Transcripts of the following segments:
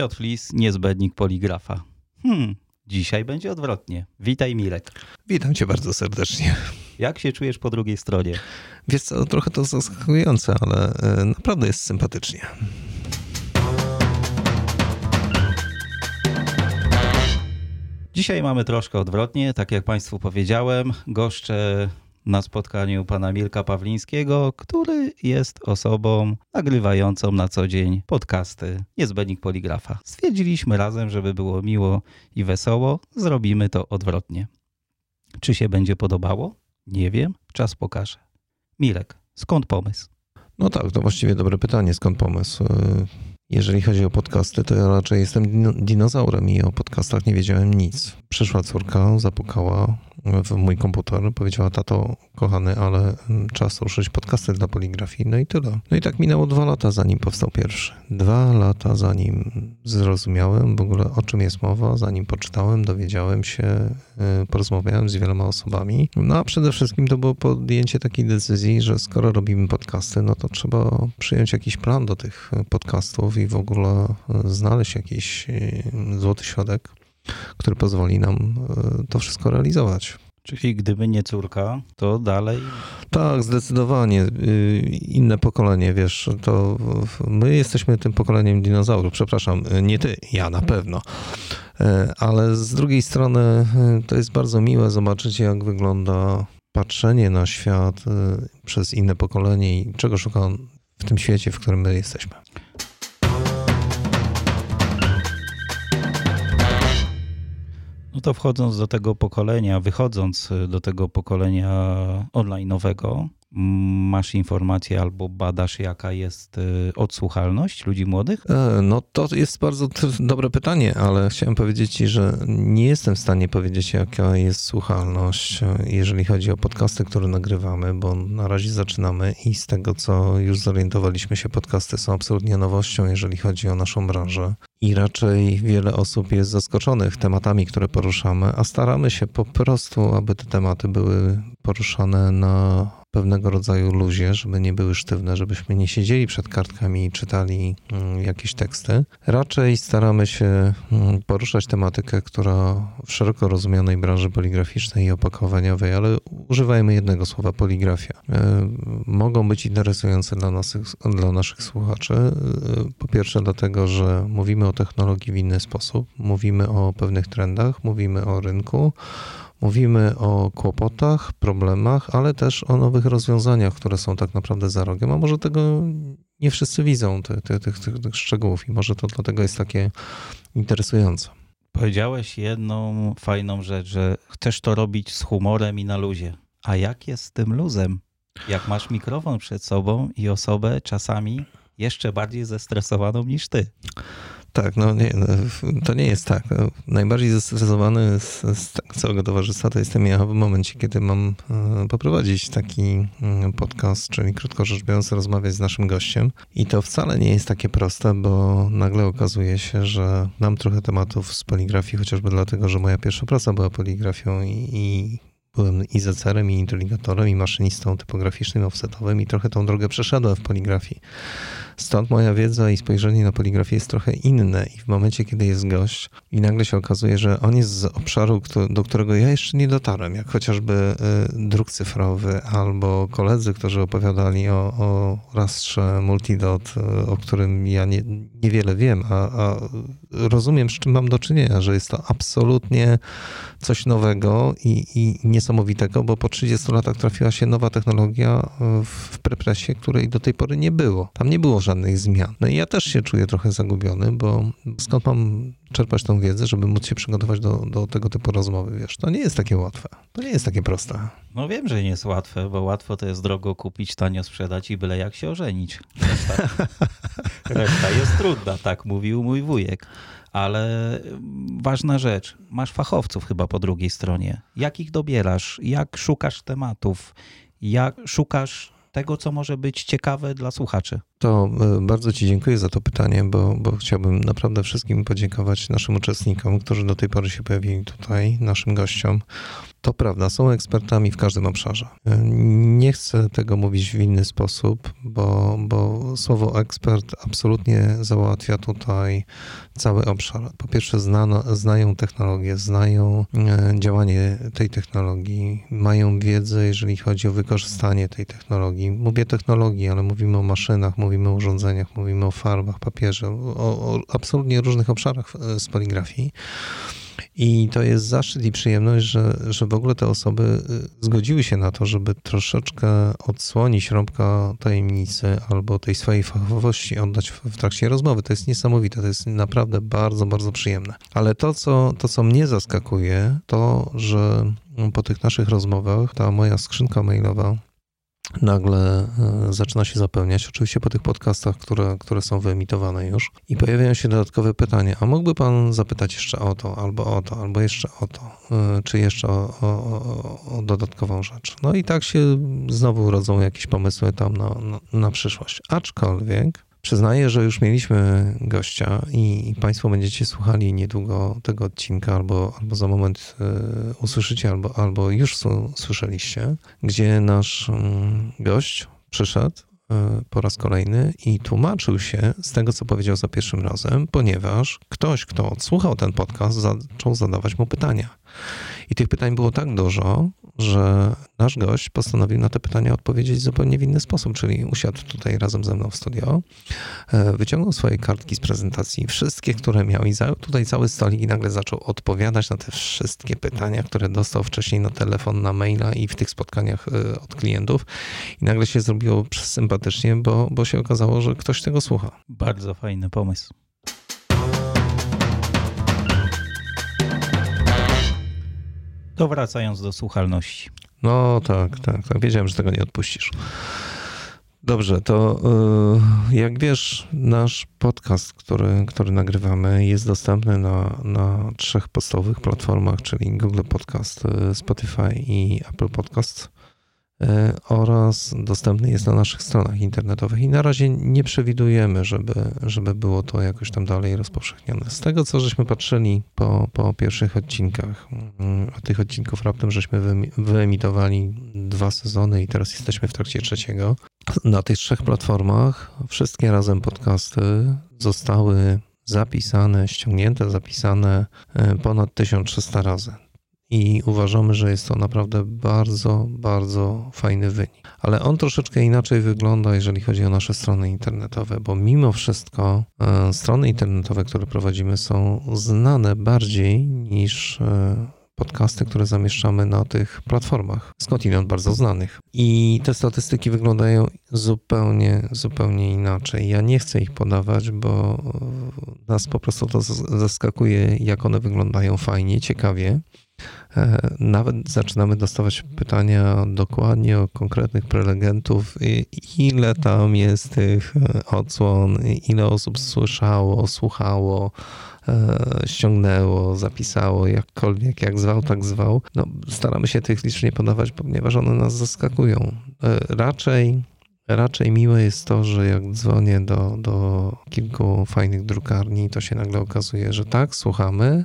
Piotr Lis, niezbędnik poligrafa. Hmm, dzisiaj będzie odwrotnie. Witaj Mirek. Witam cię bardzo serdecznie. Jak się czujesz po drugiej stronie? Wiesz co, trochę to zaskakujące, ale e, naprawdę jest sympatycznie. Dzisiaj mamy troszkę odwrotnie, tak jak Państwu powiedziałem. Goszczę na spotkaniu pana Milka Pawlińskiego, który jest osobą nagrywającą na co dzień podcasty Niezbędnik Poligrafa. Stwierdziliśmy razem, żeby było miło i wesoło, zrobimy to odwrotnie. Czy się będzie podobało? Nie wiem, czas pokaże. Milek, skąd pomysł? No tak, to właściwie dobre pytanie, skąd pomysł? Jeżeli chodzi o podcasty, to ja raczej jestem dinozaurem i o podcastach nie wiedziałem nic. Przyszła córka, zapukała, w mój komputer. Powiedziała, tato, kochany, ale czas ruszyć podcasty dla poligrafii. No i tyle. No i tak minęło dwa lata, zanim powstał pierwszy. Dwa lata, zanim zrozumiałem w ogóle o czym jest mowa, zanim poczytałem, dowiedziałem się, y, porozmawiałem z wieloma osobami. No a przede wszystkim to było podjęcie takiej decyzji, że skoro robimy podcasty, no to trzeba przyjąć jakiś plan do tych podcastów i w ogóle y, znaleźć jakiś y, złoty środek który pozwoli nam e, to wszystko realizować. Czyli gdyby nie córka, to dalej. Tak, zdecydowanie. Y, inne pokolenie, wiesz, to my jesteśmy tym pokoleniem dinozaurów. Przepraszam, nie ty, ja na pewno. E, ale z drugiej strony e, to jest bardzo miłe zobaczyć, jak wygląda patrzenie na świat przez inne pokolenie i czego szukam w tym świecie, w którym my jesteśmy. No to wchodząc do tego pokolenia, wychodząc y, do tego pokolenia online'owego, masz informację albo badasz, jaka jest y, odsłuchalność ludzi młodych? E, no to jest bardzo dobre pytanie, ale chciałem powiedzieć Ci, że nie jestem w stanie powiedzieć, jaka jest słuchalność, jeżeli chodzi o podcasty, które nagrywamy, bo na razie zaczynamy i z tego, co już zorientowaliśmy się, podcasty są absolutnie nowością, jeżeli chodzi o naszą branżę. I raczej wiele osób jest zaskoczonych tematami, które poruszamy, a staramy się po prostu, aby te tematy były poruszane na pewnego rodzaju luzie, żeby nie były sztywne, żebyśmy nie siedzieli przed kartkami i czytali mm, jakieś teksty. Raczej staramy się mm, poruszać tematykę, która w szeroko rozumianej branży poligraficznej i opakowaniowej, ale używajmy jednego słowa poligrafia, e, mogą być interesujące dla, naszych, dla naszych słuchaczy. E, po pierwsze dlatego, że mówimy o technologii w inny sposób, mówimy o pewnych trendach, mówimy o rynku, Mówimy o kłopotach, problemach, ale też o nowych rozwiązaniach, które są tak naprawdę za rogiem, a może tego nie wszyscy widzą, tych, tych, tych, tych szczegółów i może to dlatego jest takie interesujące. Powiedziałeś jedną fajną rzecz, że chcesz to robić z humorem i na luzie. A jak jest z tym luzem? Jak masz mikrofon przed sobą i osobę czasami jeszcze bardziej zestresowaną niż ty. Tak, no nie, no, to nie jest tak. No, najbardziej zestresowany z, z całego towarzystwa to jestem ja w momencie, kiedy mam e, poprowadzić taki mm, podcast, czyli krótko rzecz biorąc rozmawiać z naszym gościem. I to wcale nie jest takie proste, bo nagle okazuje się, że mam trochę tematów z poligrafii, chociażby dlatego, że moja pierwsza praca była poligrafią i, i byłem i zecerem, i inteligatorem, i maszynistą typograficznym, offsetowym i trochę tą drogę przeszedłem w poligrafii. Stąd moja wiedza i spojrzenie na poligrafię jest trochę inne i w momencie, kiedy jest gość i nagle się okazuje, że on jest z obszaru, do którego ja jeszcze nie dotarłem, jak chociażby y, druk cyfrowy albo koledzy, którzy opowiadali o, o rastrze multidot, y, o którym ja nie, niewiele wiem, a, a rozumiem, z czym mam do czynienia, że jest to absolutnie coś nowego i, i niesamowitego, bo po 30 latach trafiła się nowa technologia w prepresie, której do tej pory nie było. Tam nie było żadnych zmian. No i ja też się czuję trochę zagubiony, bo skąd mam czerpać tą wiedzę, żeby móc się przygotować do, do tego typu rozmowy, wiesz, to nie jest takie łatwe. To nie jest takie proste. No wiem, że nie jest łatwe, bo łatwo to jest drogo kupić, tanio sprzedać i byle jak się ożenić. Reszta, reszta jest trudna, tak mówił mój wujek. Ale ważna rzecz, masz fachowców chyba po drugiej stronie. Jak ich dobierasz? Jak szukasz tematów? Jak szukasz tego, co może być ciekawe dla słuchaczy? To e, bardzo Ci dziękuję za to pytanie, bo, bo chciałbym naprawdę wszystkim podziękować naszym uczestnikom, którzy do tej pory się pojawili tutaj, naszym gościom. To prawda, są ekspertami w każdym obszarze. E, nie chcę tego mówić w inny sposób, bo, bo słowo ekspert absolutnie załatwia tutaj cały obszar. Po pierwsze, znano, znają technologię, znają e, działanie tej technologii, mają wiedzę, jeżeli chodzi o wykorzystanie tej technologii. Mówię technologii, ale mówimy o maszynach, mówimy o urządzeniach, mówimy o farbach, papierze, o, o absolutnie różnych obszarach z poligrafii. I to jest zaszczyt i przyjemność, że, że w ogóle te osoby y, zgodziły się na to, żeby troszeczkę odsłonić rąbka tajemnicy albo tej swojej fachowości oddać w, w trakcie rozmowy. To jest niesamowite, to jest naprawdę bardzo, bardzo przyjemne. Ale to, co, to, co mnie zaskakuje, to, że po tych naszych rozmowach ta moja skrzynka mailowa nagle e, zaczyna się zapełniać, oczywiście po tych podcastach, które, które są wyemitowane już i pojawiają się dodatkowe pytania, a mógłby pan zapytać jeszcze o to, albo o to, albo jeszcze o to, e, czy jeszcze o, o, o dodatkową rzecz. No i tak się znowu urodzą jakieś pomysły tam na, na, na przyszłość. Aczkolwiek Przyznaję, że już mieliśmy gościa i Państwo będziecie słuchali niedługo tego odcinka, albo, albo za moment y, usłyszycie, albo, albo już słyszeliście, gdzie nasz y, gość przyszedł y, po raz kolejny i tłumaczył się z tego, co powiedział za pierwszym razem, ponieważ ktoś, kto odsłuchał ten podcast, zaczął zadawać mu pytania. I tych pytań było tak dużo, że nasz gość postanowił na te pytania odpowiedzieć zupełnie w inny sposób, czyli usiadł tutaj razem ze mną w studio, e, wyciągnął swoje kartki z prezentacji, wszystkie, które miał i zajął tutaj cały stolik i nagle zaczął odpowiadać na te wszystkie pytania, które dostał wcześniej na telefon, na maila i w tych spotkaniach e, od klientów. I nagle się zrobiło sympatycznie, bo, bo się okazało, że ktoś tego słucha. Bardzo fajny pomysł. To wracając do słuchalności. No tak, tak, tak. Wiedziałem, że tego nie odpuścisz. Dobrze, to y, jak wiesz, nasz podcast, który, który nagrywamy, jest dostępny na, na trzech podstawowych platformach, czyli Google Podcast, y, Spotify i Apple Podcast. E, oraz dostępny jest na naszych stronach internetowych i na razie nie przewidujemy, żeby, żeby było to jakoś tam dalej rozpowszechnione. Z tego, co żeśmy patrzyli po, po pierwszych odcinkach, mm, a tych odcinków raptem żeśmy wyemitowali dwa sezony i teraz jesteśmy w trakcie trzeciego. Na tych trzech platformach wszystkie razem podcasty zostały zapisane, ściągnięte, zapisane e, ponad 1300 razy i uważamy, że jest to naprawdę bardzo, bardzo fajny wynik. Ale on troszeczkę inaczej wygląda, jeżeli chodzi o nasze strony internetowe, bo mimo wszystko e, strony internetowe, które prowadzimy, są znane bardziej niż e, podcasty, które zamieszczamy na tych platformach, skądinąd bardzo znanych. I te statystyki wyglądają zupełnie, zupełnie inaczej. Ja nie chcę ich podawać, bo nas po prostu to zaskakuje, jak one wyglądają fajnie, ciekawie. E, nawet zaczynamy dostawać pytania dokładnie o konkretnych prelegentów, ile tam jest tych e, odsłon, ile osób słyszało, słuchało, e, ściągnęło, zapisało, jakkolwiek, jak zwał, tak zwał. No, staramy się tych liczb nie podawać, ponieważ one nas zaskakują. Raczej Raczej miłe jest to, że jak dzwonię do, do kilku fajnych drukarni, to się nagle okazuje, że tak, słuchamy,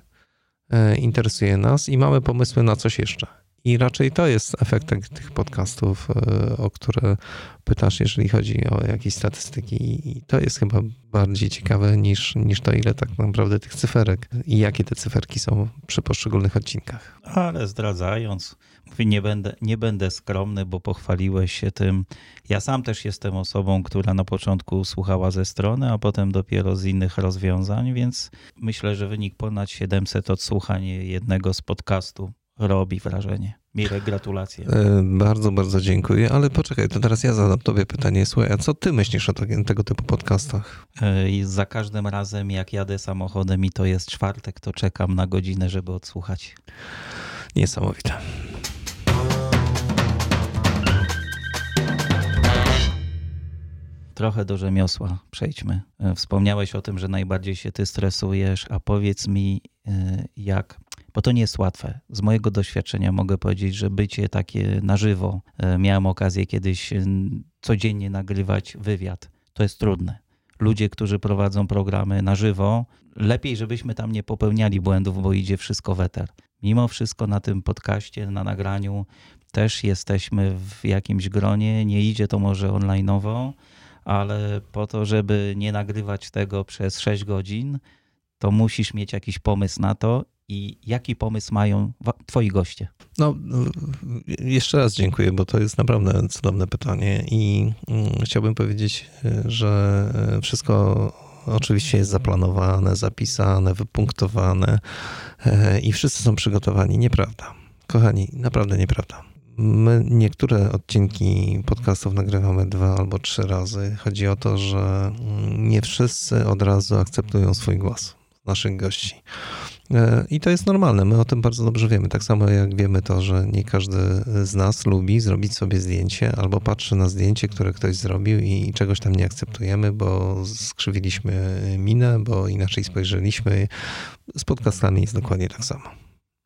interesuje nas i mamy pomysły na coś jeszcze. I raczej to jest efekt tych podcastów, e, o które pytasz, jeżeli chodzi o jakieś statystyki. I to jest chyba bardziej ciekawe niż, niż to, ile tak naprawdę tych cyferek i jakie te cyferki są przy poszczególnych odcinkach. Ale zdradzając, nie będę, nie będę skromny, bo pochwaliłeś się tym. Ja sam też jestem osobą, która na początku słuchała ze strony, a potem dopiero z innych rozwiązań, więc myślę, że wynik ponad 700 odsłuchań jednego z podcastu robi wrażenie. Mirek, gratulacje. E, bardzo, bardzo dziękuję, ale poczekaj, to teraz ja zadam tobie pytanie. Słuchaj, a co ty myślisz o tego typu podcastach? E, I za każdym razem, jak jadę samochodem i to jest czwartek, to czekam na godzinę, żeby odsłuchać. Niesamowite. Trochę do rzemiosła przejdźmy. E, wspomniałeś o tym, że najbardziej się ty stresujesz, a powiedz mi, jak bo to nie jest łatwe. Z mojego doświadczenia mogę powiedzieć, że bycie takie na żywo, e, miałem okazję kiedyś codziennie nagrywać wywiad to jest trudne. Ludzie, którzy prowadzą programy na żywo, lepiej, żebyśmy tam nie popełniali błędów, bo idzie wszystko weter. Mimo wszystko na tym podcaście, na nagraniu też jesteśmy w jakimś gronie. Nie idzie to może onlineowo, ale po to, żeby nie nagrywać tego przez 6 godzin, to musisz mieć jakiś pomysł na to i jaki pomysł mają twoi goście? No, jeszcze raz dziękuję, bo to jest naprawdę cudowne pytanie i mm, chciałbym powiedzieć, że wszystko oczywiście jest zaplanowane, zapisane, wypunktowane e, i wszyscy są przygotowani. Nieprawda. Kochani, naprawdę nieprawda. My niektóre odcinki podcastów nagrywamy dwa albo trzy razy. Chodzi o to, że mm, nie wszyscy od razu akceptują swój głos naszych gości. E, I to jest normalne, my o tym bardzo dobrze wiemy. Tak samo jak wiemy to, że nie każdy z nas lubi zrobić sobie zdjęcie albo patrzy na zdjęcie, które ktoś zrobił i czegoś tam nie akceptujemy, bo skrzywiliśmy minę, bo inaczej spojrzeliśmy. Z podcastami jest dokładnie tak samo.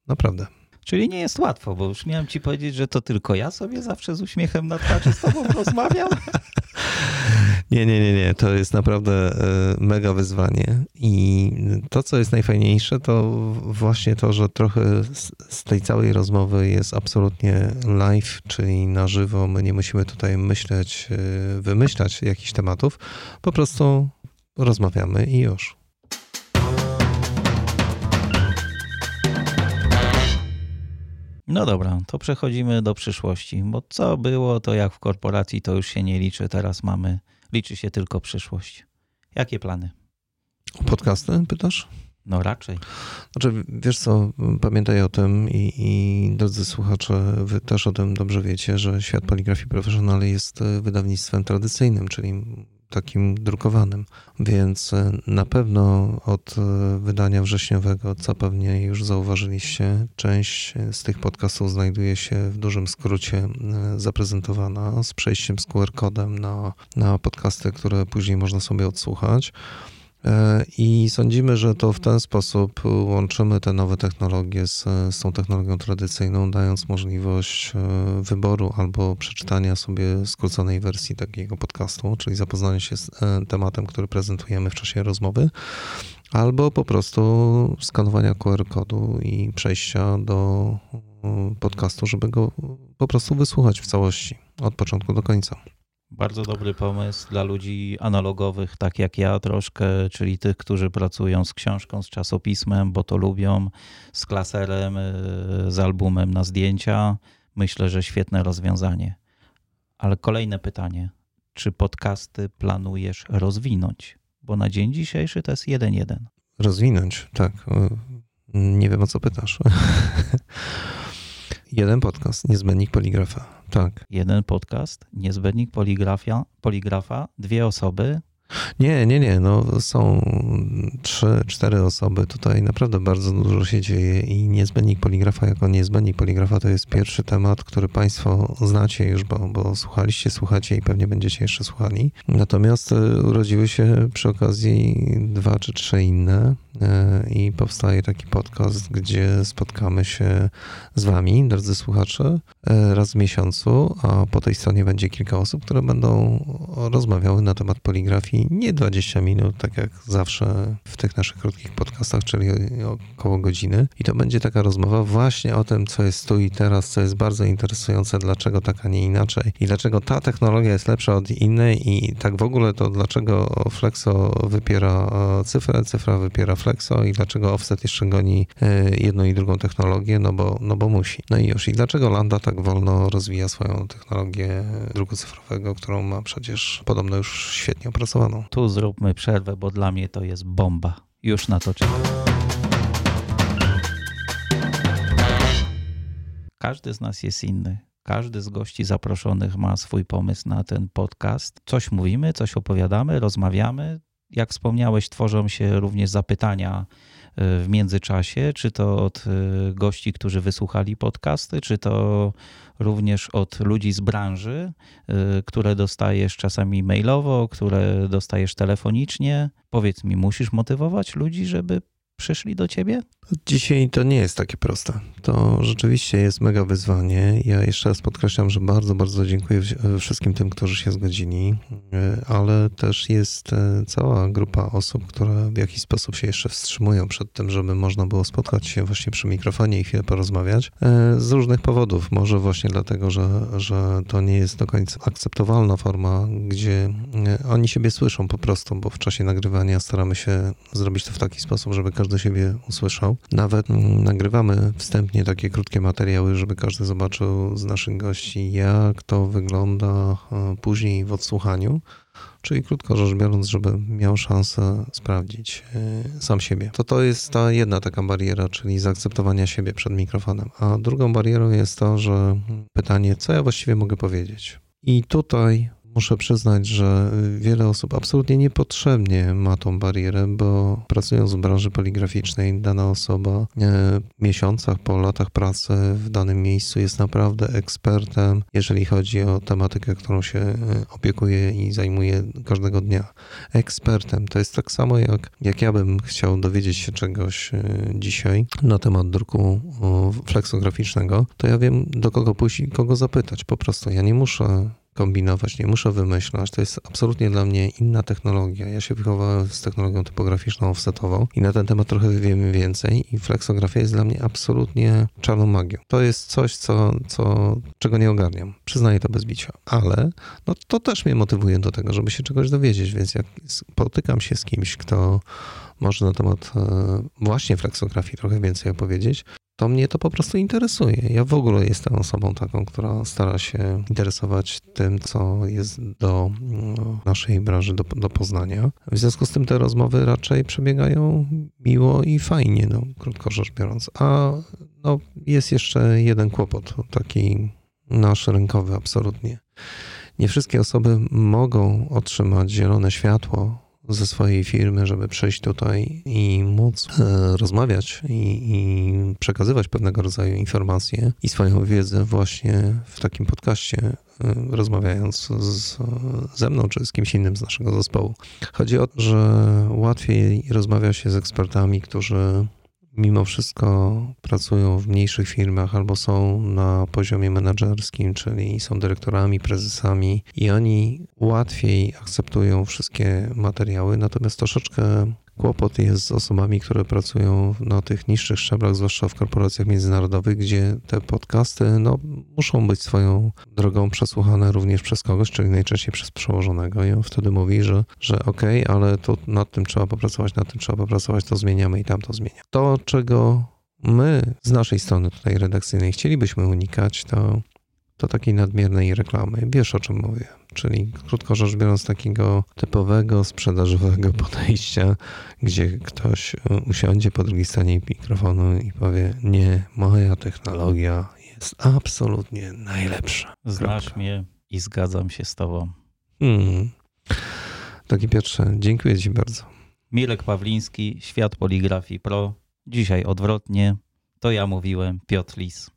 Naprawdę. Czyli nie jest łatwo, bo już miałem ci powiedzieć, że to tylko ja sobie zawsze z uśmiechem na twarzy z tobą rozmawiam. Nie, nie, nie, nie. To jest naprawdę e, mega wyzwanie. I to, co jest najfajniejsze, to właśnie to, że trochę z tej całej rozmowy jest absolutnie live, czyli na żywo. My nie musimy tutaj myśleć, e, wymyślać jakichś tematów. Po prostu rozmawiamy i już. No dobra, to przechodzimy do przyszłości, bo co było, to jak w korporacji, to już się nie liczy. Teraz mamy, liczy się tylko przyszłość. Jakie plany? Podcasty pytasz? No raczej. Znaczy, wiesz co, pamiętaj o tym i, i drodzy słuchacze, wy też o tym dobrze wiecie, że świat poligrafii profesjonalnej jest wydawnictwem tradycyjnym, czyli takim drukowanym. Więc e, na pewno od e, wydania wrześniowego, co pewnie już zauważyliście, część z tych podcastów znajduje się w dużym skrócie e, zaprezentowana z przejściem z QR-kodem na, na podcasty, które później można sobie odsłuchać. E, I sądzimy, że to w ten sposób łączymy te nowe technologie z, z tą technologią tradycyjną, dając możliwość e, wyboru albo przeczytania sobie skróconej wersji takiego podcastu, czyli zapoznania się z e, tematem, który prezentujemy w czasie rozmowy, albo po prostu skanowania QR-kodu i przejścia do podcastu, żeby go po prostu wysłuchać w całości, od początku do końca. Bardzo dobry pomysł dla ludzi analogowych, tak jak ja troszkę, czyli tych, którzy pracują z książką, z czasopismem, bo to lubią, z klaserem, e, z albumem na zdjęcia. Myślę, że świetne rozwiązanie. Ale kolejne pytanie. Czy podcasty planujesz rozwinąć? Bo na dzień dzisiejszy to jest 1-1. Rozwinąć, tak. Nie wiem o co pytasz. Jeden podcast, niezbędnik poligrafa. Tak. Jeden podcast, niezbędnik poligrafia, poligrafa, dwie osoby, nie, nie, nie. No, są trzy, cztery osoby. Tutaj naprawdę bardzo dużo się dzieje i niezbędnik poligrafa jako niezbędnik poligrafa to jest pierwszy temat, który Państwo znacie już, bo, bo słuchaliście, słuchacie i pewnie będziecie jeszcze słuchali. Natomiast e, urodziły się przy okazji dwa czy trzy inne i powstaje taki podcast, gdzie spotkamy się z Wami, drodzy słuchacze, e, raz w miesiącu, a po tej stronie będzie kilka osób, które będą rozmawiały na temat poligrafii. Nie 20 minut, tak jak zawsze w tych naszych krótkich podcastach, czyli około godziny. I to będzie taka rozmowa właśnie o tym, co jest tu i teraz, co jest bardzo interesujące, dlaczego tak, a nie inaczej. I dlaczego ta technologia jest lepsza od innej i tak w ogóle to dlaczego Flexo wypiera e, cyfrę, cyfra wypiera Flexo i dlaczego Offset jeszcze goni e, jedną i drugą technologię, no bo, no bo musi. No i już. I dlaczego Landa tak wolno rozwija swoją technologię druku cyfrowego, którą ma przecież podobno już świetnie opracowaną tu zróbmy przerwę, bo dla mnie to jest bomba. Już na to czekam. Każdy z nas jest inny. Każdy z gości zaproszonych ma swój pomysł na ten podcast. Coś mówimy, coś opowiadamy, rozmawiamy. Jak wspomniałeś, tworzą się również zapytania w międzyczasie, czy to od y, gości, którzy wysłuchali podcasty, czy to również od ludzi z branży, y, które dostajesz czasami mailowo, które dostajesz telefonicznie. Powiedz mi, musisz motywować ludzi, żeby przyszli do ciebie? Dzisiaj to nie jest takie proste. To rzeczywiście jest mega wyzwanie. Ja jeszcze raz podkreślam, że bardzo, bardzo dziękuję wszystkim tym, którzy się zgodzili, ale też jest e, cała grupa osób, które w jakiś sposób się jeszcze wstrzymują przed tym, żeby można było spotkać się właśnie przy mikrofonie i chwilę porozmawiać. E, z różnych powodów. Może właśnie dlatego, że, że to nie jest do końca akceptowalna forma, gdzie e, oni siebie słyszą po prostu, bo w czasie nagrywania staramy się zrobić to w taki sposób, żeby każdy siebie usłyszał. Nawet nagrywamy wstępnie takie krótkie materiały, żeby każdy zobaczył z naszych gości, jak to wygląda e, później w odsłuchaniu. Czyli krótko rzecz biorąc, żeby miał szansę sprawdzić e, sam siebie. To to jest ta jedna taka bariera, czyli zaakceptowania siebie przed mikrofonem. A drugą barierą jest to, że pytanie, co ja właściwie mogę powiedzieć. I tutaj Muszę przyznać, że wiele osób absolutnie niepotrzebnie ma tą barierę, bo pracując w branży poligraficznej, dana osoba e, w miesiącach, po latach pracy w danym miejscu jest naprawdę ekspertem, jeżeli chodzi o tematykę, którą się e, opiekuje i zajmuje każdego dnia. Ekspertem to jest tak samo, jak, jak ja bym chciał dowiedzieć się czegoś e, dzisiaj na temat druku fleksograficznego, to ja wiem, do kogo pójść i kogo zapytać. Po prostu ja nie muszę kombinować, nie muszę wymyślać. To jest absolutnie dla mnie inna technologia. Ja się wychowałem z technologią typograficzną offsetową i na ten temat trochę wiemy więcej i flexografia jest dla mnie absolutnie czarną magią. To jest coś, co, co, czego nie ogarniam. Przyznaję to bez bicia. Ale no, to też mnie motywuje do tego, żeby się czegoś dowiedzieć, więc jak spotykam się z kimś, kto może na temat e, właśnie flexografii trochę więcej opowiedzieć, to mnie to po prostu interesuje. Ja w ogóle jestem osobą taką, która stara się interesować tym, co jest do no, naszej branży, do, do poznania. W związku z tym te rozmowy raczej przebiegają miło i fajnie, no, krótko rzecz biorąc. A no, jest jeszcze jeden kłopot, taki nasz rynkowy absolutnie. Nie wszystkie osoby mogą otrzymać zielone światło ze swojej firmy, żeby przyjść tutaj i móc e, rozmawiać i, i, przekazywać pewnego rodzaju informacje i swoją wiedzę właśnie w takim podcaście, e, rozmawiając z, ze mną czy z kimś innym z naszego zespołu. Chodzi o to, że łatwiej rozmawia się z ekspertami, którzy mimo wszystko pracują w mniejszych firmach albo są na poziomie menedżerskim, czyli są dyrektorami, prezesami i oni łatwiej akceptują wszystkie materiały, natomiast troszeczkę Kłopot jest z osobami, które pracują na tych niższych szczeblach, zwłaszcza w korporacjach międzynarodowych, gdzie te podcasty no, muszą być swoją drogą przesłuchane również przez kogoś, czyli najczęściej przez przełożonego. I on wtedy mówi, że, że okej, okay, ale to nad tym trzeba popracować, nad tym trzeba popracować, to zmieniamy i tam to zmienia. To, czego my z naszej strony tutaj redakcyjnej chcielibyśmy unikać, to to takiej nadmiernej reklamy. Wiesz o czym mówię. Czyli krótko rzecz biorąc, takiego typowego sprzedażowego podejścia, gdzie ktoś e, usiądzie po drugiej stronie mikrofonu i powie: Nie, moja technologia jest absolutnie najlepsza. Znasz Kropka. mnie i zgadzam się z Tobą. Hmm. Taki Piotrze, dziękuję Ci bardzo. Mirek Pawliński, Świat Poligrafii Pro. Dzisiaj odwrotnie. To ja mówiłem, Piotr Lis.